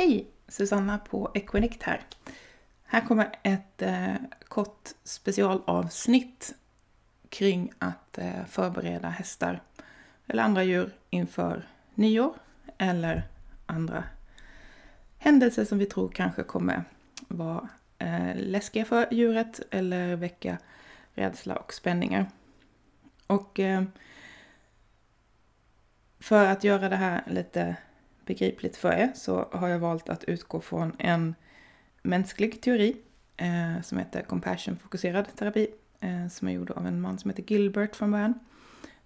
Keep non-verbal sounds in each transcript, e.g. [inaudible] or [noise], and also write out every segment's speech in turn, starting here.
Hej! Susanna på Equinect här. Här kommer ett eh, kort specialavsnitt kring att eh, förbereda hästar eller andra djur inför nyår eller andra händelser som vi tror kanske kommer vara eh, läskiga för djuret eller väcka rädsla och spänningar. Och eh, för att göra det här lite begripligt för er så har jag valt att utgå från en mänsklig teori eh, som heter compassion-fokuserad terapi eh, som är gjord av en man som heter Gilbert från början.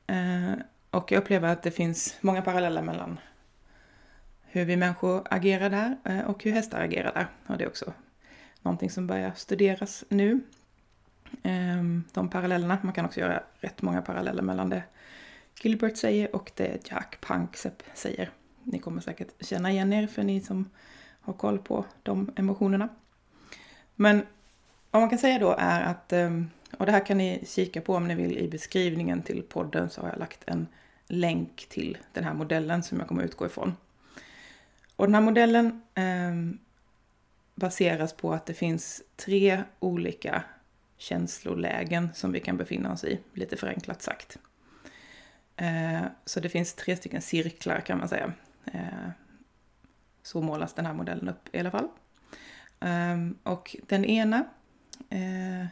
Eh, och jag upplever att det finns många paralleller mellan hur vi människor agerar där eh, och hur hästar agerar där. Och det är också någonting som börjar studeras nu. Ehm, de parallellerna, man kan också göra rätt många paralleller mellan det Gilbert säger och det Jack Panksepp säger. Ni kommer säkert känna igen er för ni som har koll på de emotionerna. Men vad man kan säga då är att, ehm, och det här kan ni kika på om ni vill i beskrivningen till podden så har jag lagt en länk till den här modellen som jag kommer utgå ifrån. Och den här modellen eh, baseras på att det finns tre olika känslolägen som vi kan befinna oss i, lite förenklat sagt. Eh, så det finns tre stycken cirklar kan man säga. Eh, så målas den här modellen upp i alla fall. Ehm, och den ena, eh,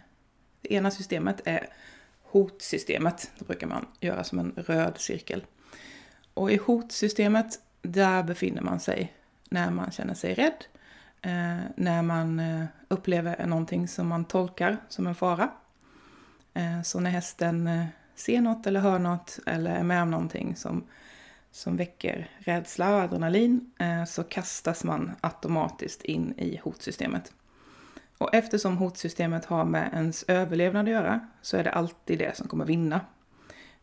det ena systemet är hotsystemet. Då brukar man göra som en röd cirkel. Och i hotsystemet, där befinner man sig när man känner sig rädd, eh, när man upplever någonting som man tolkar som en fara. Så när hästen ser något eller hör något eller är med om någonting som som väcker rädsla och adrenalin eh, så kastas man automatiskt in i hotsystemet. Och eftersom hotsystemet har med ens överlevnad att göra så är det alltid det som kommer vinna.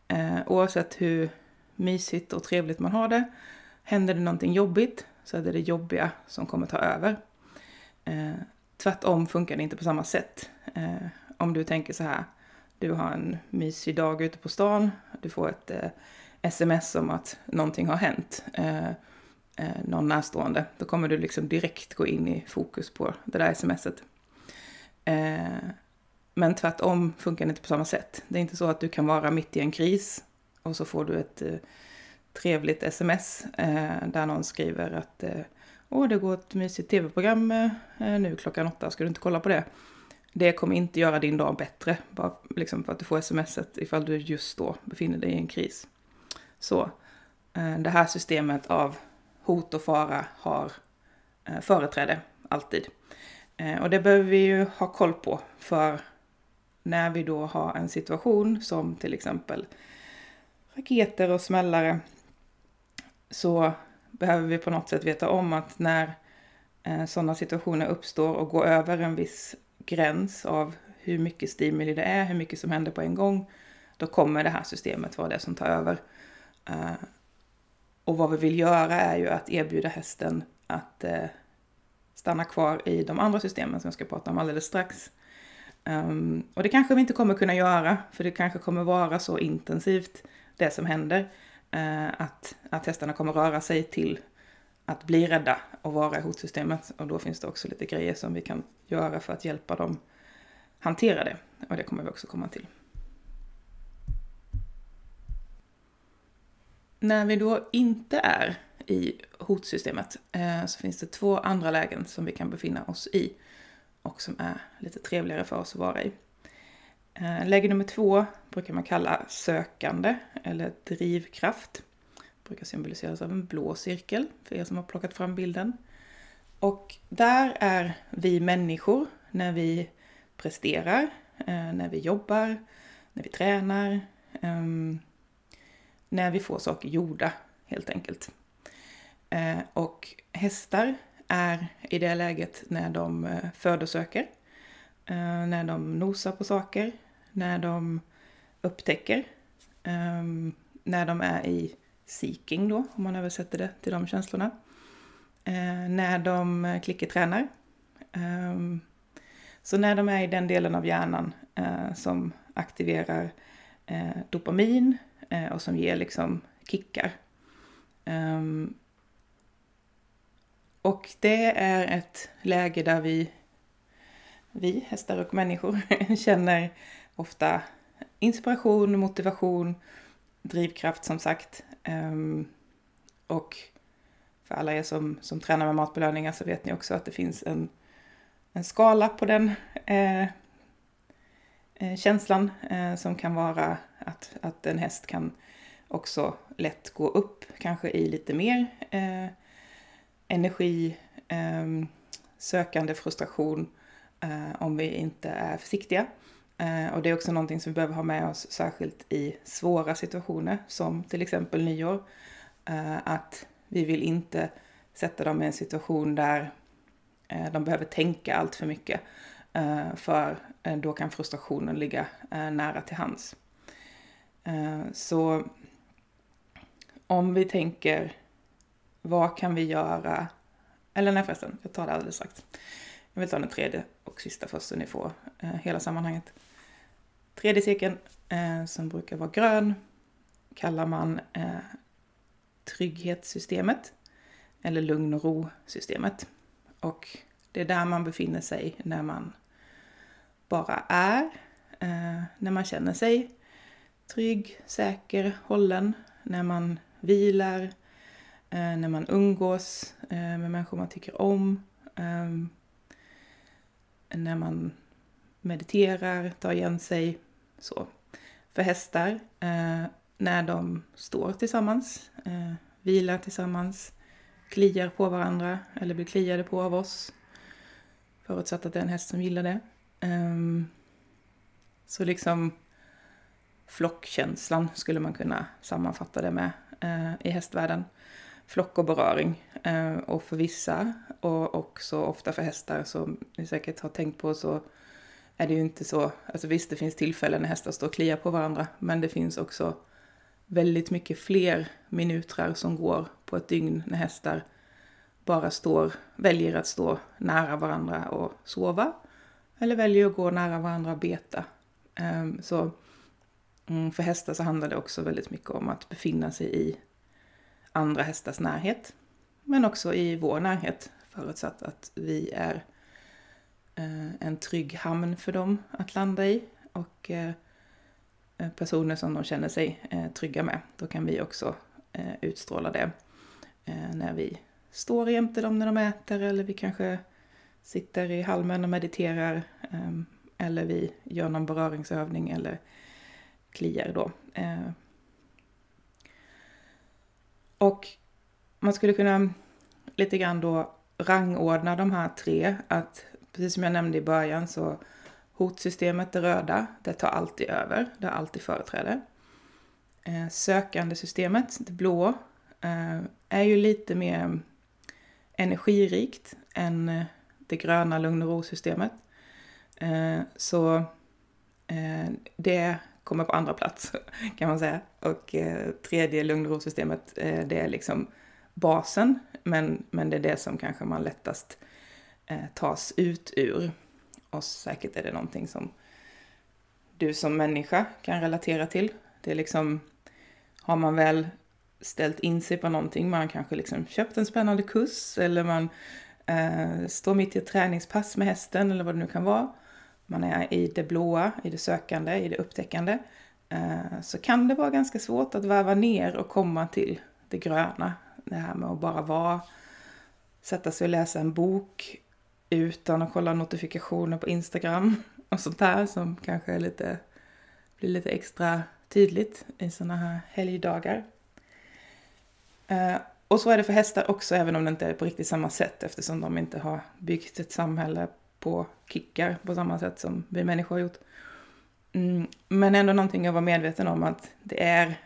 Eh, oavsett hur mysigt och trevligt man har det, händer det någonting jobbigt så är det det jobbiga som kommer ta över. Eh, tvärtom funkar det inte på samma sätt. Om du tänker så här, du har en mysig dag ute på stan, du får ett sms om att någonting har hänt, eh, eh, någon närstående, då kommer du liksom direkt gå in i fokus på det där smset. Eh, men tvärtom funkar det inte på samma sätt. Det är inte så att du kan vara mitt i en kris och så får du ett eh, trevligt sms eh, där någon skriver att eh, Åh, det går ett mysigt tv-program eh, nu klockan åtta, ska du inte kolla på det? Det kommer inte göra din dag bättre, bara liksom för att du får smset ifall du just då befinner dig i en kris. Så eh, det här systemet av hot och fara har eh, företräde alltid. Eh, och det behöver vi ju ha koll på för när vi då har en situation som till exempel raketer och smällare så behöver vi på något sätt veta om att när sådana situationer uppstår och går över en viss gräns av hur mycket stimuli det är, hur mycket som händer på en gång, då kommer det här systemet vara det som tar över. Eh, och vad vi vill göra är ju att erbjuda hästen att eh, stanna kvar i de andra systemen som jag ska prata om alldeles strax. Um, och det kanske vi inte kommer kunna göra, för det kanske kommer vara så intensivt det som händer, uh, att, att hästarna kommer röra sig till att bli rädda och vara i hotsystemet. Och då finns det också lite grejer som vi kan göra för att hjälpa dem hantera det. Och det kommer vi också komma till. När vi då inte är i hotsystemet eh, så finns det två andra lägen som vi kan befinna oss i och som är lite trevligare för oss att vara i. Eh, läge nummer två brukar man kalla sökande eller drivkraft. Det brukar symboliseras av en blå cirkel för er som har plockat fram bilden. Och där är vi människor när vi presterar, eh, när vi jobbar, när vi tränar, ehm, när vi får saker gjorda helt enkelt. Eh, och hästar är i det läget när de eh, födosöker, eh, när de nosar på saker, när de upptäcker, eh, när de är i seeking då, om man översätter det till de känslorna. Eh, när de eh, klickertränar. Ehm, så när de är i den delen av hjärnan eh, som aktiverar dopamin, Eh, och som ger liksom kickar. Um, och det är ett läge där vi, vi hästar och människor, [laughs] känner ofta inspiration, motivation, drivkraft som sagt. Um, och för alla er som, som tränar med matbelöningar så vet ni också att det finns en, en skala på den eh, eh, känslan eh, som kan vara att, att en häst kan också lätt gå upp, kanske i lite mer eh, energi, eh, sökande frustration eh, om vi inte är försiktiga. Eh, och det är också någonting som vi behöver ha med oss särskilt i svåra situationer som till exempel nyår. Eh, att vi vill inte sätta dem i en situation där eh, de behöver tänka allt för mycket. Eh, för eh, då kan frustrationen ligga eh, nära till hands. Eh, så om vi tänker, vad kan vi göra? Eller nej förresten, jag tar det alldeles strax. Jag vill ta den tredje och sista först så ni får eh, hela sammanhanget. Tredje cirkeln, eh, som brukar vara grön, kallar man trygghetssystemet eller lugn och ro-systemet. Och det är där man befinner sig när man bara är, när man känner sig trygg, säker, hållen, när man vilar, eh, när man umgås eh, med människor man tycker om, ehm, när man mediterar, tar igen sig, så. För hästar, eh, när de står tillsammans, vilar tillsammans, kliar på varandra eller blir kliade på av oss, förutsatt att det är en häst som gillar det. Ehm, så liksom flockkänslan skulle man kunna sammanfatta det med eh, i hästvärlden. Flock och beröring. Eh, och för vissa, och också ofta för hästar som ni säkert har tänkt på, så är det ju inte så, alltså visst det finns tillfällen när hästar står och kliar på varandra, men det finns också väldigt mycket fler minuter som går på ett dygn när hästar bara står, väljer att stå nära varandra och sova, eller väljer att gå nära varandra och beta. Ehm, så mm, för hästar så handlar det också väldigt mycket om att befinna sig i andra hästars närhet, men också i vår närhet, förutsatt att vi är Eh, en trygg hamn för dem att landa i och eh, eh personer som de känner sig eh, trygga med. Då kan vi också eh, utstråla det när vi står jämte dem när de äter eller vi kanske sitter i halmen och mediterar eller vi gör någon beröringsövning eller kliar då. Eh, och man skulle kunna lite grann då rangordna de här tre, att precis som jag nämnde i början så hotsystemet, det röda, det tar alltid över, det har alltid företräde. Eh, sökandesystemet, det blå, eh, är ju lite mer energirikt än eh, det gröna lugn och ro-systemet. Eh, så eh, det kommer på andra plats [laughs] kan man säga. Och eh, tredje lugn och ro-systemet, eh, det är liksom basen, men, men det är det som kanske man lättast eh, tas ut ur. Och säkert är det någonting som du som människa kan relatera till. Det är liksom, har man väl ställt in sig på någonting, man kanske liksom köpt en spännande kurs eller man eh, står mitt i ett träningspass med hästen eller vad det nu kan vara. Man är i det blåa, i det sökande, i det upptäckande. Eh, så kan det vara ganska svårt att varva ner och komma till det gröna. Det här med att bara vara, sätta sig och läsa en bok, utan att kolla notifikationer på Instagram [laughs] och sånt där som kanske är lite, blir lite extra tydligt i sådana här helgdagar. Eh, och så är det för hästar också, även om det inte är på riktigt samma sätt eftersom de inte har byggt ett samhälle på kickar på samma sätt som vi människor har gjort. Mm, men ändå någonting att vara medveten om att det är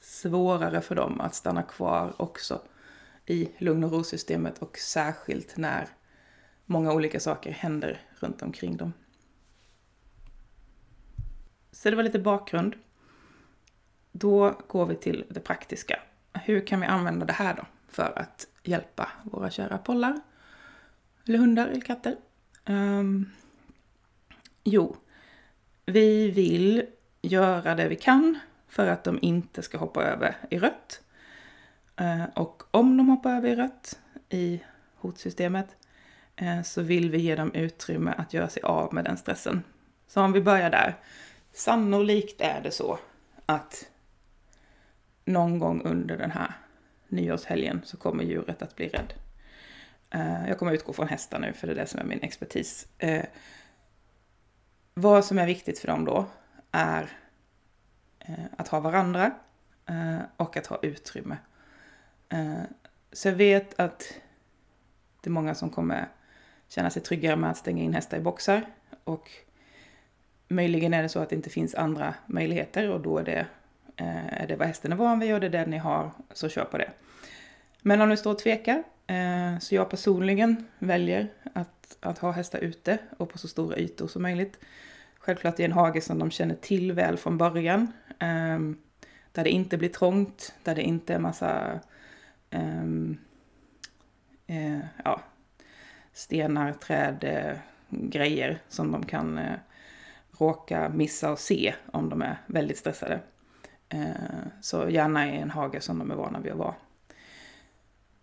svårare för dem att stanna kvar också i lugn och ro-systemet och särskilt när många olika saker händer runt omkring dem. Så det var lite bakgrund. Då går vi till det praktiska. Hur kan vi använda det här då för att hjälpa våra kära pollar? Eller hundar eller katter? Um, jo, vi vill göra det vi kan för att de inte ska hoppa över i rött. Uh, och om de hoppar över i rött i hotsystemet eh, så vill vi ge dem utrymme att göra sig av med den stressen. Så om vi börjar där. Sannolikt är det så att någon gång under den här nyårshelgen så kommer djuret att bli rädd. Eh, jag kommer utgå från hästar nu för det är det som är min expertis. Eh, vad som är viktigt för dem då är eh, att ha varandra eh, och att ha utrymme. Eh, så jag vet att det är många som kommer känna sig tryggare med att stänga in hästar i boxar. Och möjligen är det så att det inte finns andra möjligheter och då är det, är det vad hästen är van vid och det är det ni har, så kör på det. Men om du står och tvekar, Eh, så jag personligen väljer att, att ha hästar ute och på så stora ytor som möjligt. Självklart i en hage som de känner till väl från början. Ehm, där det inte blir trångt, där det inte är massa um, uh, ja, stenar, träd, uh, grejer som de kan uh, råka missa och se om de är väldigt stressade. så gärna i en hage som de är vana vid att vara.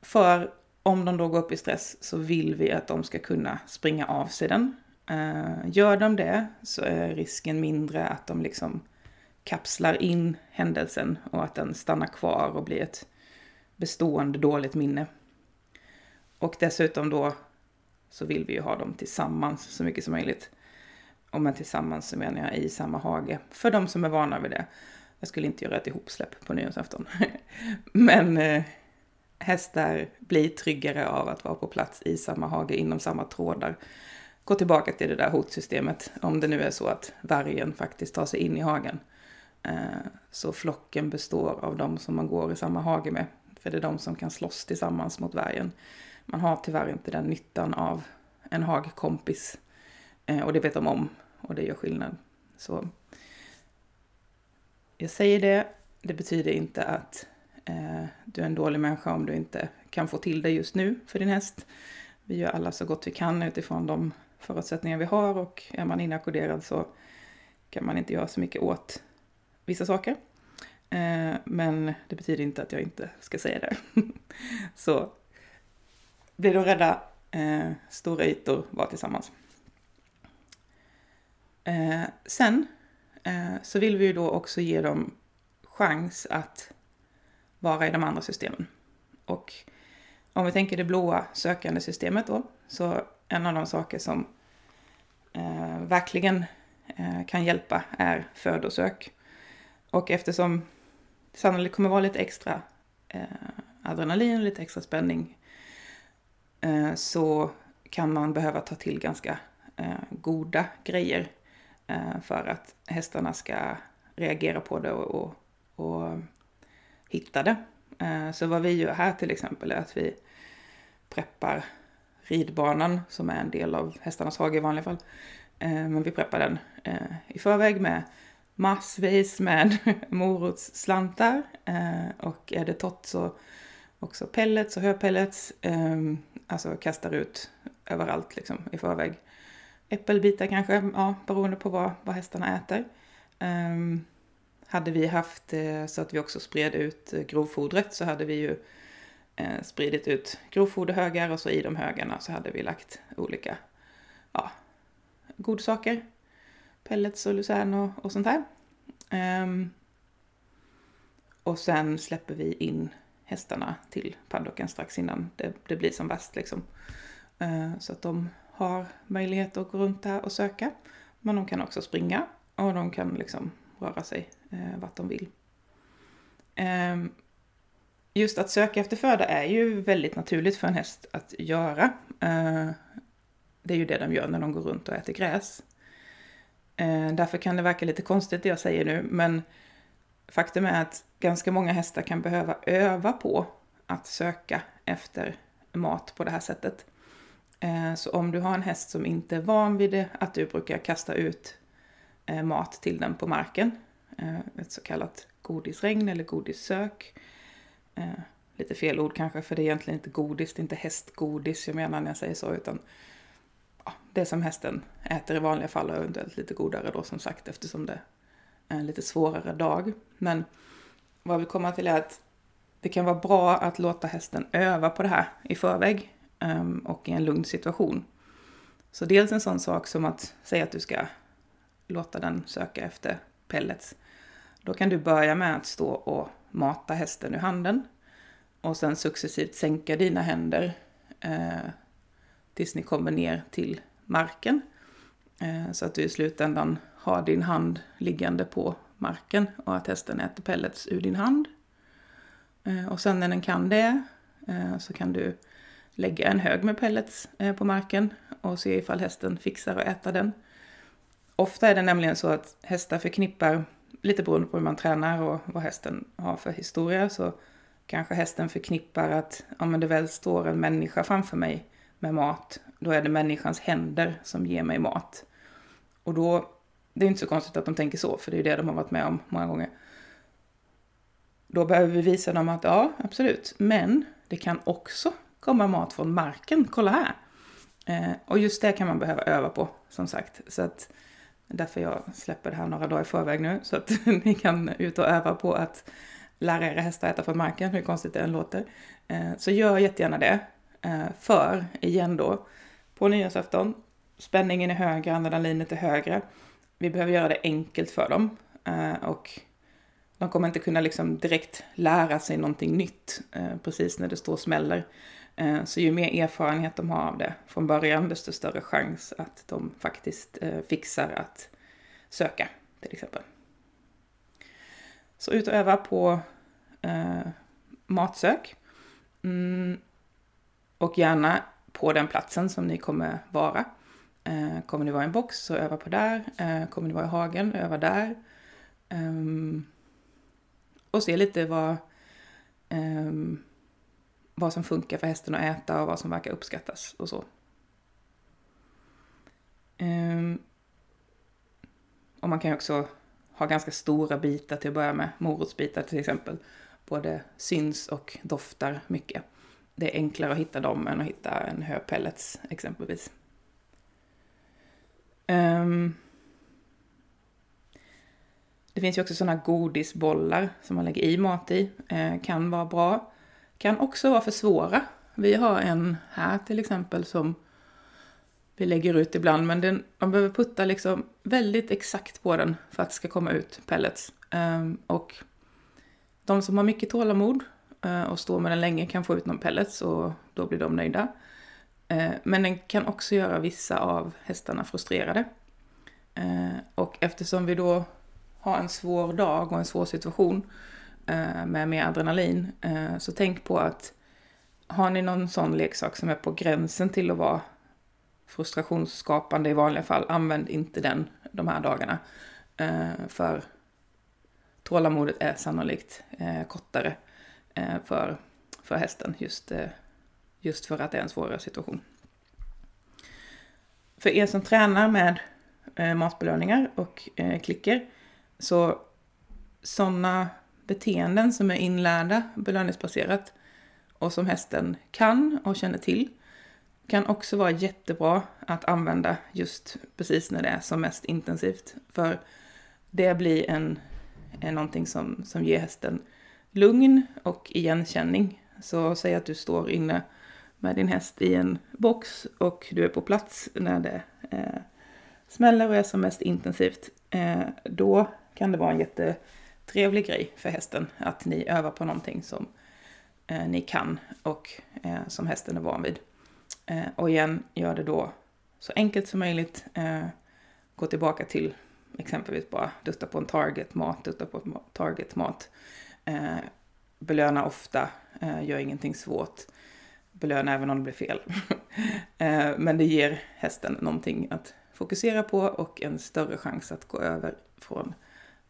För om de då går upp i stress så vill vi att de ska kunna springa av sig den. Eh, gör de det så är risken mindre att de liksom kapslar in händelsen och att den stannar kvar och blir ett bestående dåligt minne. Och dessutom då så vill vi ju ha dem tillsammans så mycket som möjligt. Och med tillsammans så menar jag i samma hage. För de som är vana vid det. Jag skulle inte göra ett ihopsläpp på nyårsafton. [laughs] Men eh, hästar blir tryggare av att vara på plats i samma hage inom samma trådar. Gå tillbaka till det där hotsystemet, om det nu är så att vargen faktiskt tar sig in i hagen. Eh, så flocken består av de som man går i samma hage med, för det är de som kan slåss tillsammans mot vargen. Man har tyvärr inte den nyttan av en hagkompis, eh, och det vet de om, och det gör skillnad. Så jag säger det, det betyder inte att Eh, du är en dålig människa om du inte kan få till det just nu för din häst. Vi gör alla så gott vi kan utifrån de förutsättningar vi har och är man inackorderad så kan man inte göra så mycket åt vissa saker. Eh, men det betyder inte att jag inte ska säga det. [laughs] så blir de rädda, eh, stora ytor, var tillsammans. Sen så vill vi ju då också ge dem chans att vara i de andra systemen. Och om vi tänker det blåa sökande systemet då, så en av de saker som eh, verkligen eh, kan hjälpa är födosök. Och eftersom det sannolikt kommer vara lite extra eh, adrenalin, lite extra spänning, eh, så kan man behöva ta till ganska eh, goda grejer eh, för att hästarna ska reagera på det och, och, och hittade. Eh, så vad vi gör här till exempel är att vi preppar ridbanan som är en del av hästarnas hage i vanliga fall. Eh, men vi preppar den eh, i förväg med massvis med [laughs] morotsslantar och är det torrt så också pellets och höpellets. Alltså kastar ut överallt liksom i förväg. Äppelbitar kanske, ja, beroende på vad, vad hästarna äter. Hade vi haft eh, så att vi också spred ut eh, grovfodret så hade vi ju eh, spridit ut grovfoderhögar och så i de högarna så hade vi lagt olika ja, godsaker. Pellets och lucern och, och sånt här. Um, och sen släpper vi in hästarna till paddocken strax innan det, det blir som värst liksom. Uh, så att de har möjlighet att gå runt där och söka. Men de kan också springa och de kan liksom röra sig eh, vart de vill. Eh, just att söka efter föda är ju väldigt naturligt för en häst att göra. Eh, det är ju det de gör när de går runt och äter gräs. Eh, därför kan det verka lite konstigt det jag säger nu, men faktum är att ganska många hästar kan behöva öva på att söka efter mat på det här sättet. Eh, så om du har en häst som inte är van vid det, att du brukar kasta ut eh, mat till den på marken. Eh, ett så kallat godisregn eller godissök. Eh, lite fel ord kanske, för det är egentligen inte godis, det är inte hästgodis jag menar när jag säger så, utan det som hästen äter i vanliga fall och eventuellt lite godare då som sagt eftersom det är en lite svårare dag. Men vad vi kommer till är att det kan vara bra att låta hästen öva på det här i förväg. Ehm, och i en lugn situation. Så dels en sån sak som att säga att du ska låta den söka efter pellets. Då kan du börja med att stå och mata hästen ur handen och sen successivt sänka dina händer eh, tills ni kommer ner till marken. Eh, så att du i slutändan har din hand liggande på marken och att hästen äter pellets ur din hand. Eh, och sen när den kan det eh, så kan du lägga en hög med pellets eh, på marken och se ifall hästen fixar att äta den. Ofta är det nämligen så att hästar förknippar, lite beroende på hur man tränar och vad hästen har för historia, så kanske hästen förknippar att om det väl står en människa framför mig med mat, då är det människans händer som ger mig mat. Och då, det är inte så konstigt att de tänker så, för det är det de har varit med om många gånger. Då behöver vi visa dem att ja, absolut, men det kan också komma mat från marken, kolla här. Eh, och just det kan man behöva öva på, som sagt. Så att därför jag släpper det här några dagar i förväg nu, så att [laughs] ni kan ut och öva på att lära era hästar äta från marken, hur konstigt det än låter. Eh, så gör jättegärna det. Eh, för, igen då, på nyårsafton, spänningen är högre, adrenalinet är högre. Vi behöver göra det enkelt för dem. Eh, och de kommer inte kunna liksom direkt lära sig någonting nytt precis när det står och smäller. Eh, så ju mer erfarenhet de har av det från början, desto större chans att de faktiskt eh, fixar att söka, till exempel. Så ut och öva på eh, matsök. Mm, och gärna på den platsen som ni kommer vara. Eh, kommer ni vara i en box så öva på där. Eh, kommer ni vara i hagen, öva där. Ehm. Och se lite vad, ehm, vad som funkar för hästen att äta och vad som verkar uppskattas och så. Ehm, och man kan ju också ha ganska stora bitar till att börja med, morotsbitar till exempel. Både syns och doftar mycket. Det är enklare att hitta dem än att hitta en hö pellets exempelvis. Um, det finns ju också sådana godisbollar som man lägger i mat i. Eh, kan vara bra. Kan också vara för svåra. Vi har en här till exempel som vi lägger ut ibland, men den, man behöver putta liksom väldigt exakt på den för att det ska komma ut pellets. Um, och de som har mycket tålamod uh, och står med den länge kan få ut någon pellets och då blir de nöjda. Uh, men den kan också göra vissa av hästarna frustrerade. Uh, och eftersom vi då har en svår dag och en svår situation Eh, med mer adrenalin, eh, så tänk på att har ni någon sån leksak som är på gränsen till att vara frustrationsskapande i vanliga fall, använd inte den de här dagarna. Eh, för tålamodet är sannolikt kortare för, för hästen just, just för att det är en svårare situation. För er som tränar med matbelöningar och klicker så sådana beteenden som är inlärda belöningsbaserat och som hästen kan och känner till kan också vara jättebra att använda just precis när det är som mest intensivt. För det blir en, en någonting som, som ger hästen lugn och igenkänning. Så säg att du står inne med din häst i en box och du är på plats när det eh, smäller och är som mest intensivt. Eh, då kan det vara en jätte trevlig grej för hästen att ni övar på någonting som eh, ni kan och eh, som hästen är van vid. Eh, och igen, gör det då så enkelt som möjligt. Eh, gå tillbaka till exempelvis bara dutta på en target-mat, dutta på en target-mat. Eh, belöna ofta, eh, gör ingenting svårt. Belöna även om det blir fel. [laughs] eh, men det ger hästen någonting att fokusera på och en större chans att gå över från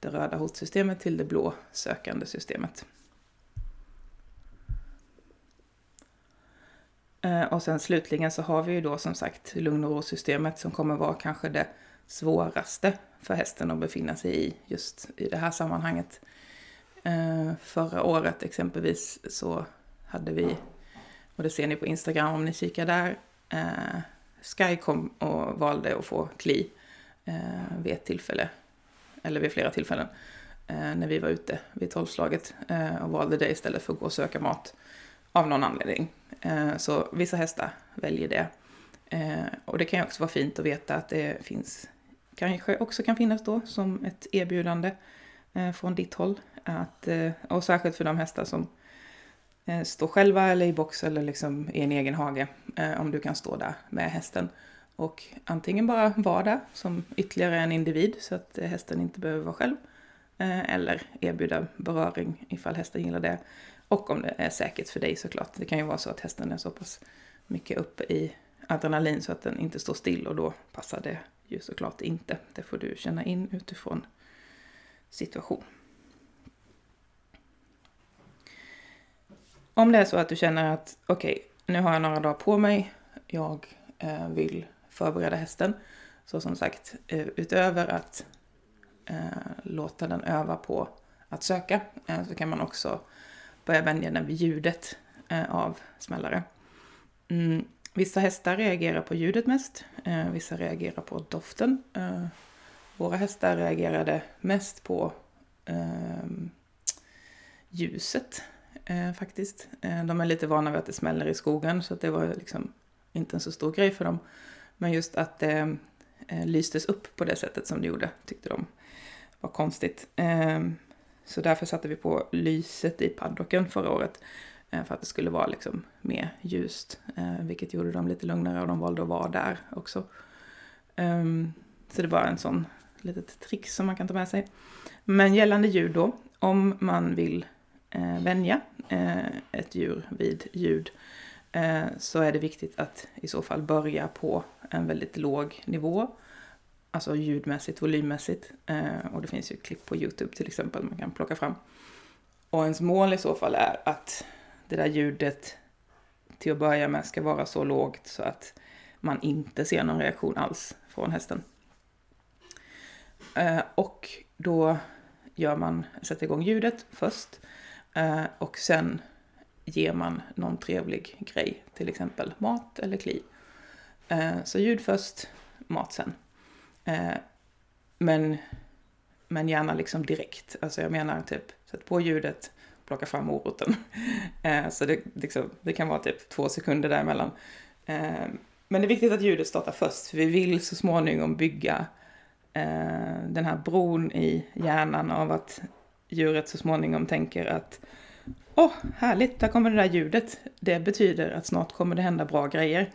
det röda hotsystemet till det blå sökande systemet. Eh, och sen slutligen så har vi ju då som sagt lugn och ro-systemet som kommer vara kanske det svåraste för hästen att befinna sig i just i det här sammanhanget. Eh, förra året exempelvis så hade vi, och det ser ni på Instagram om ni kikar där, eh, Sky kom och valde att få kli vid ett tillfälle, eller vid flera tillfällen, eh, när vi var ute vid tolvslaget eh, och valde det istället för att gå och söka mat av någon anledning. Eh, så vissa hästar väljer det. Och det kan ju också vara fint att veta att det finns, kanske också kan finnas då som ett erbjudande från ditt håll. Att, och särskilt för de hästar som står själva eller i box eller liksom i en egen hage. Om du kan stå där med hästen och antingen bara vara där som ytterligare en individ så att hästen inte behöver vara själv. Eh, eller erbjuda beröring ifall hästen gillar det. Och om det är säkert för dig såklart. Det kan ju vara så att hästen är så pass mycket uppe i adrenalin så att den inte står still och då passar det ju såklart inte. Det får du känna in utifrån situation. Om det är så att du känner att okej, okay, nu har jag några dagar på mig, jag eh, vill förbereda hästen. Så som sagt, eh, utöver att eh, låta den öva på att söka eh, så kan man också börja vänja den vid ljudet av smällare. Mm, vissa hästar reagerar på ljudet mest, vissa reagerar på doften. Våra hästar reagerade mest på ehm, ljuset faktiskt. de är lite vana vid att det smäller i skogen så det var liksom inte en så stor grej för dem. Men just att det eh, lystes upp på det sättet som det gjorde tyckte de var konstigt. Ehm, så därför satte vi på lyset i paddocken förra året. Eh, för att det skulle vara liksom mer ljust. Eh, vilket gjorde dem lite lugnare och de valde att vara där också. Ehm, så det var en sån litet trick som man kan ta med sig. Men gällande ljud då, om man vill vänja ett djur vid ljud Eh, så är det viktigt att i så fall börja på en väldigt låg nivå. Alltså ljudmässigt, volymmässigt. Eh, och det finns ju klipp på Youtube till exempel man kan plocka fram. Och ens mål i så fall är att det där ljudet till att börja med ska vara så lågt så att man inte ser någon reaktion alls från hästen. Eh, och då gör man, sätter igång ljudet först och sen ger man någon trevlig grej, till exempel mat eller kli. Eh, så ljud först, mat sen. Eh, men, men gärna liksom direkt. Alltså jag menar typ, sätt på ljudet, plocka fram moroten. [laughs] Eh, så det, liksom, det kan vara typ två sekunder däremellan. Men det är viktigt att ljudet startar först, för vi vill så småningom bygga den här bron i hjärnan av att djuret så småningom tänker att Åh, oh, härligt, där kommer det där ljudet. Det betyder att snart kommer det hända bra grejer.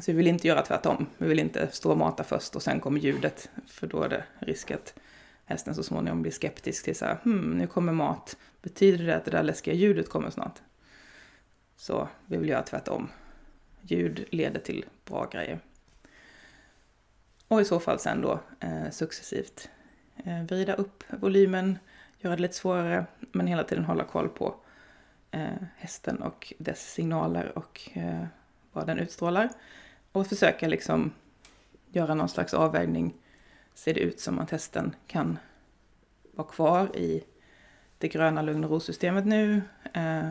Så vi vill inte göra tvärtom. Vi vill inte stå och mata först och sen kommer ljudet. För då är det risk att hästen så småningom blir skeptisk till så här, hmm, nu kommer mat. Betyder det att det där läskiga ljudet kommer snart? Så vi vill göra tvärtom. Ljud leder till bra grejer. Och i så fall sen då eh, successivt eh, vrida upp volymen, göra det lite svårare, men hela tiden hålla koll på eh, hästen och dess signaler och eh, vad den utstrålar. Och försöka liksom göra någon slags avvägning. Ser det ut som att hästen kan vara kvar i det gröna lugn och ro-systemet nu? Eh,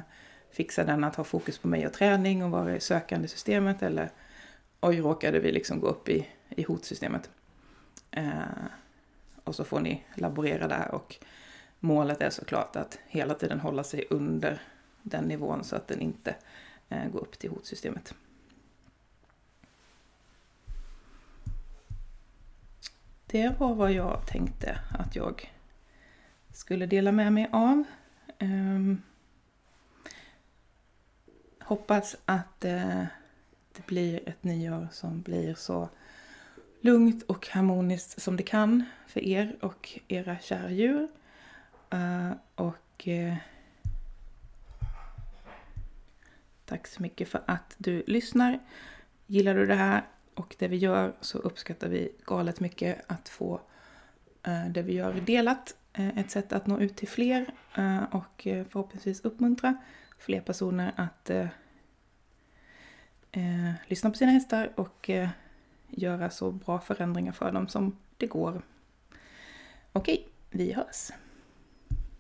fixar den att ha fokus på mig och träning och vara i sökande systemet? Eller oj, råkade vi liksom gå upp i, i hotsystemet? Eh, och så får ni laborera där och Målet är såklart att hela tiden hålla sig under den nivån så att den inte eh, går upp till hotsystemet. Det var vad jag tänkte att jag skulle dela med mig av. Um, hoppas att eh, det blir ett nyår som blir så lugnt och harmoniskt som det kan för er och era kära djur. Uh, och uh, tack så mycket för att du lyssnar. Gillar du det här och det vi gör så uppskattar vi galet mycket att få uh, det vi gör delat. ett sätt att nå ut till fler och förhoppningsvis uppmuntra fler personer att lyssna på sina hästar och göra så bra förändringar för dem som det går. Okej, vi hörs!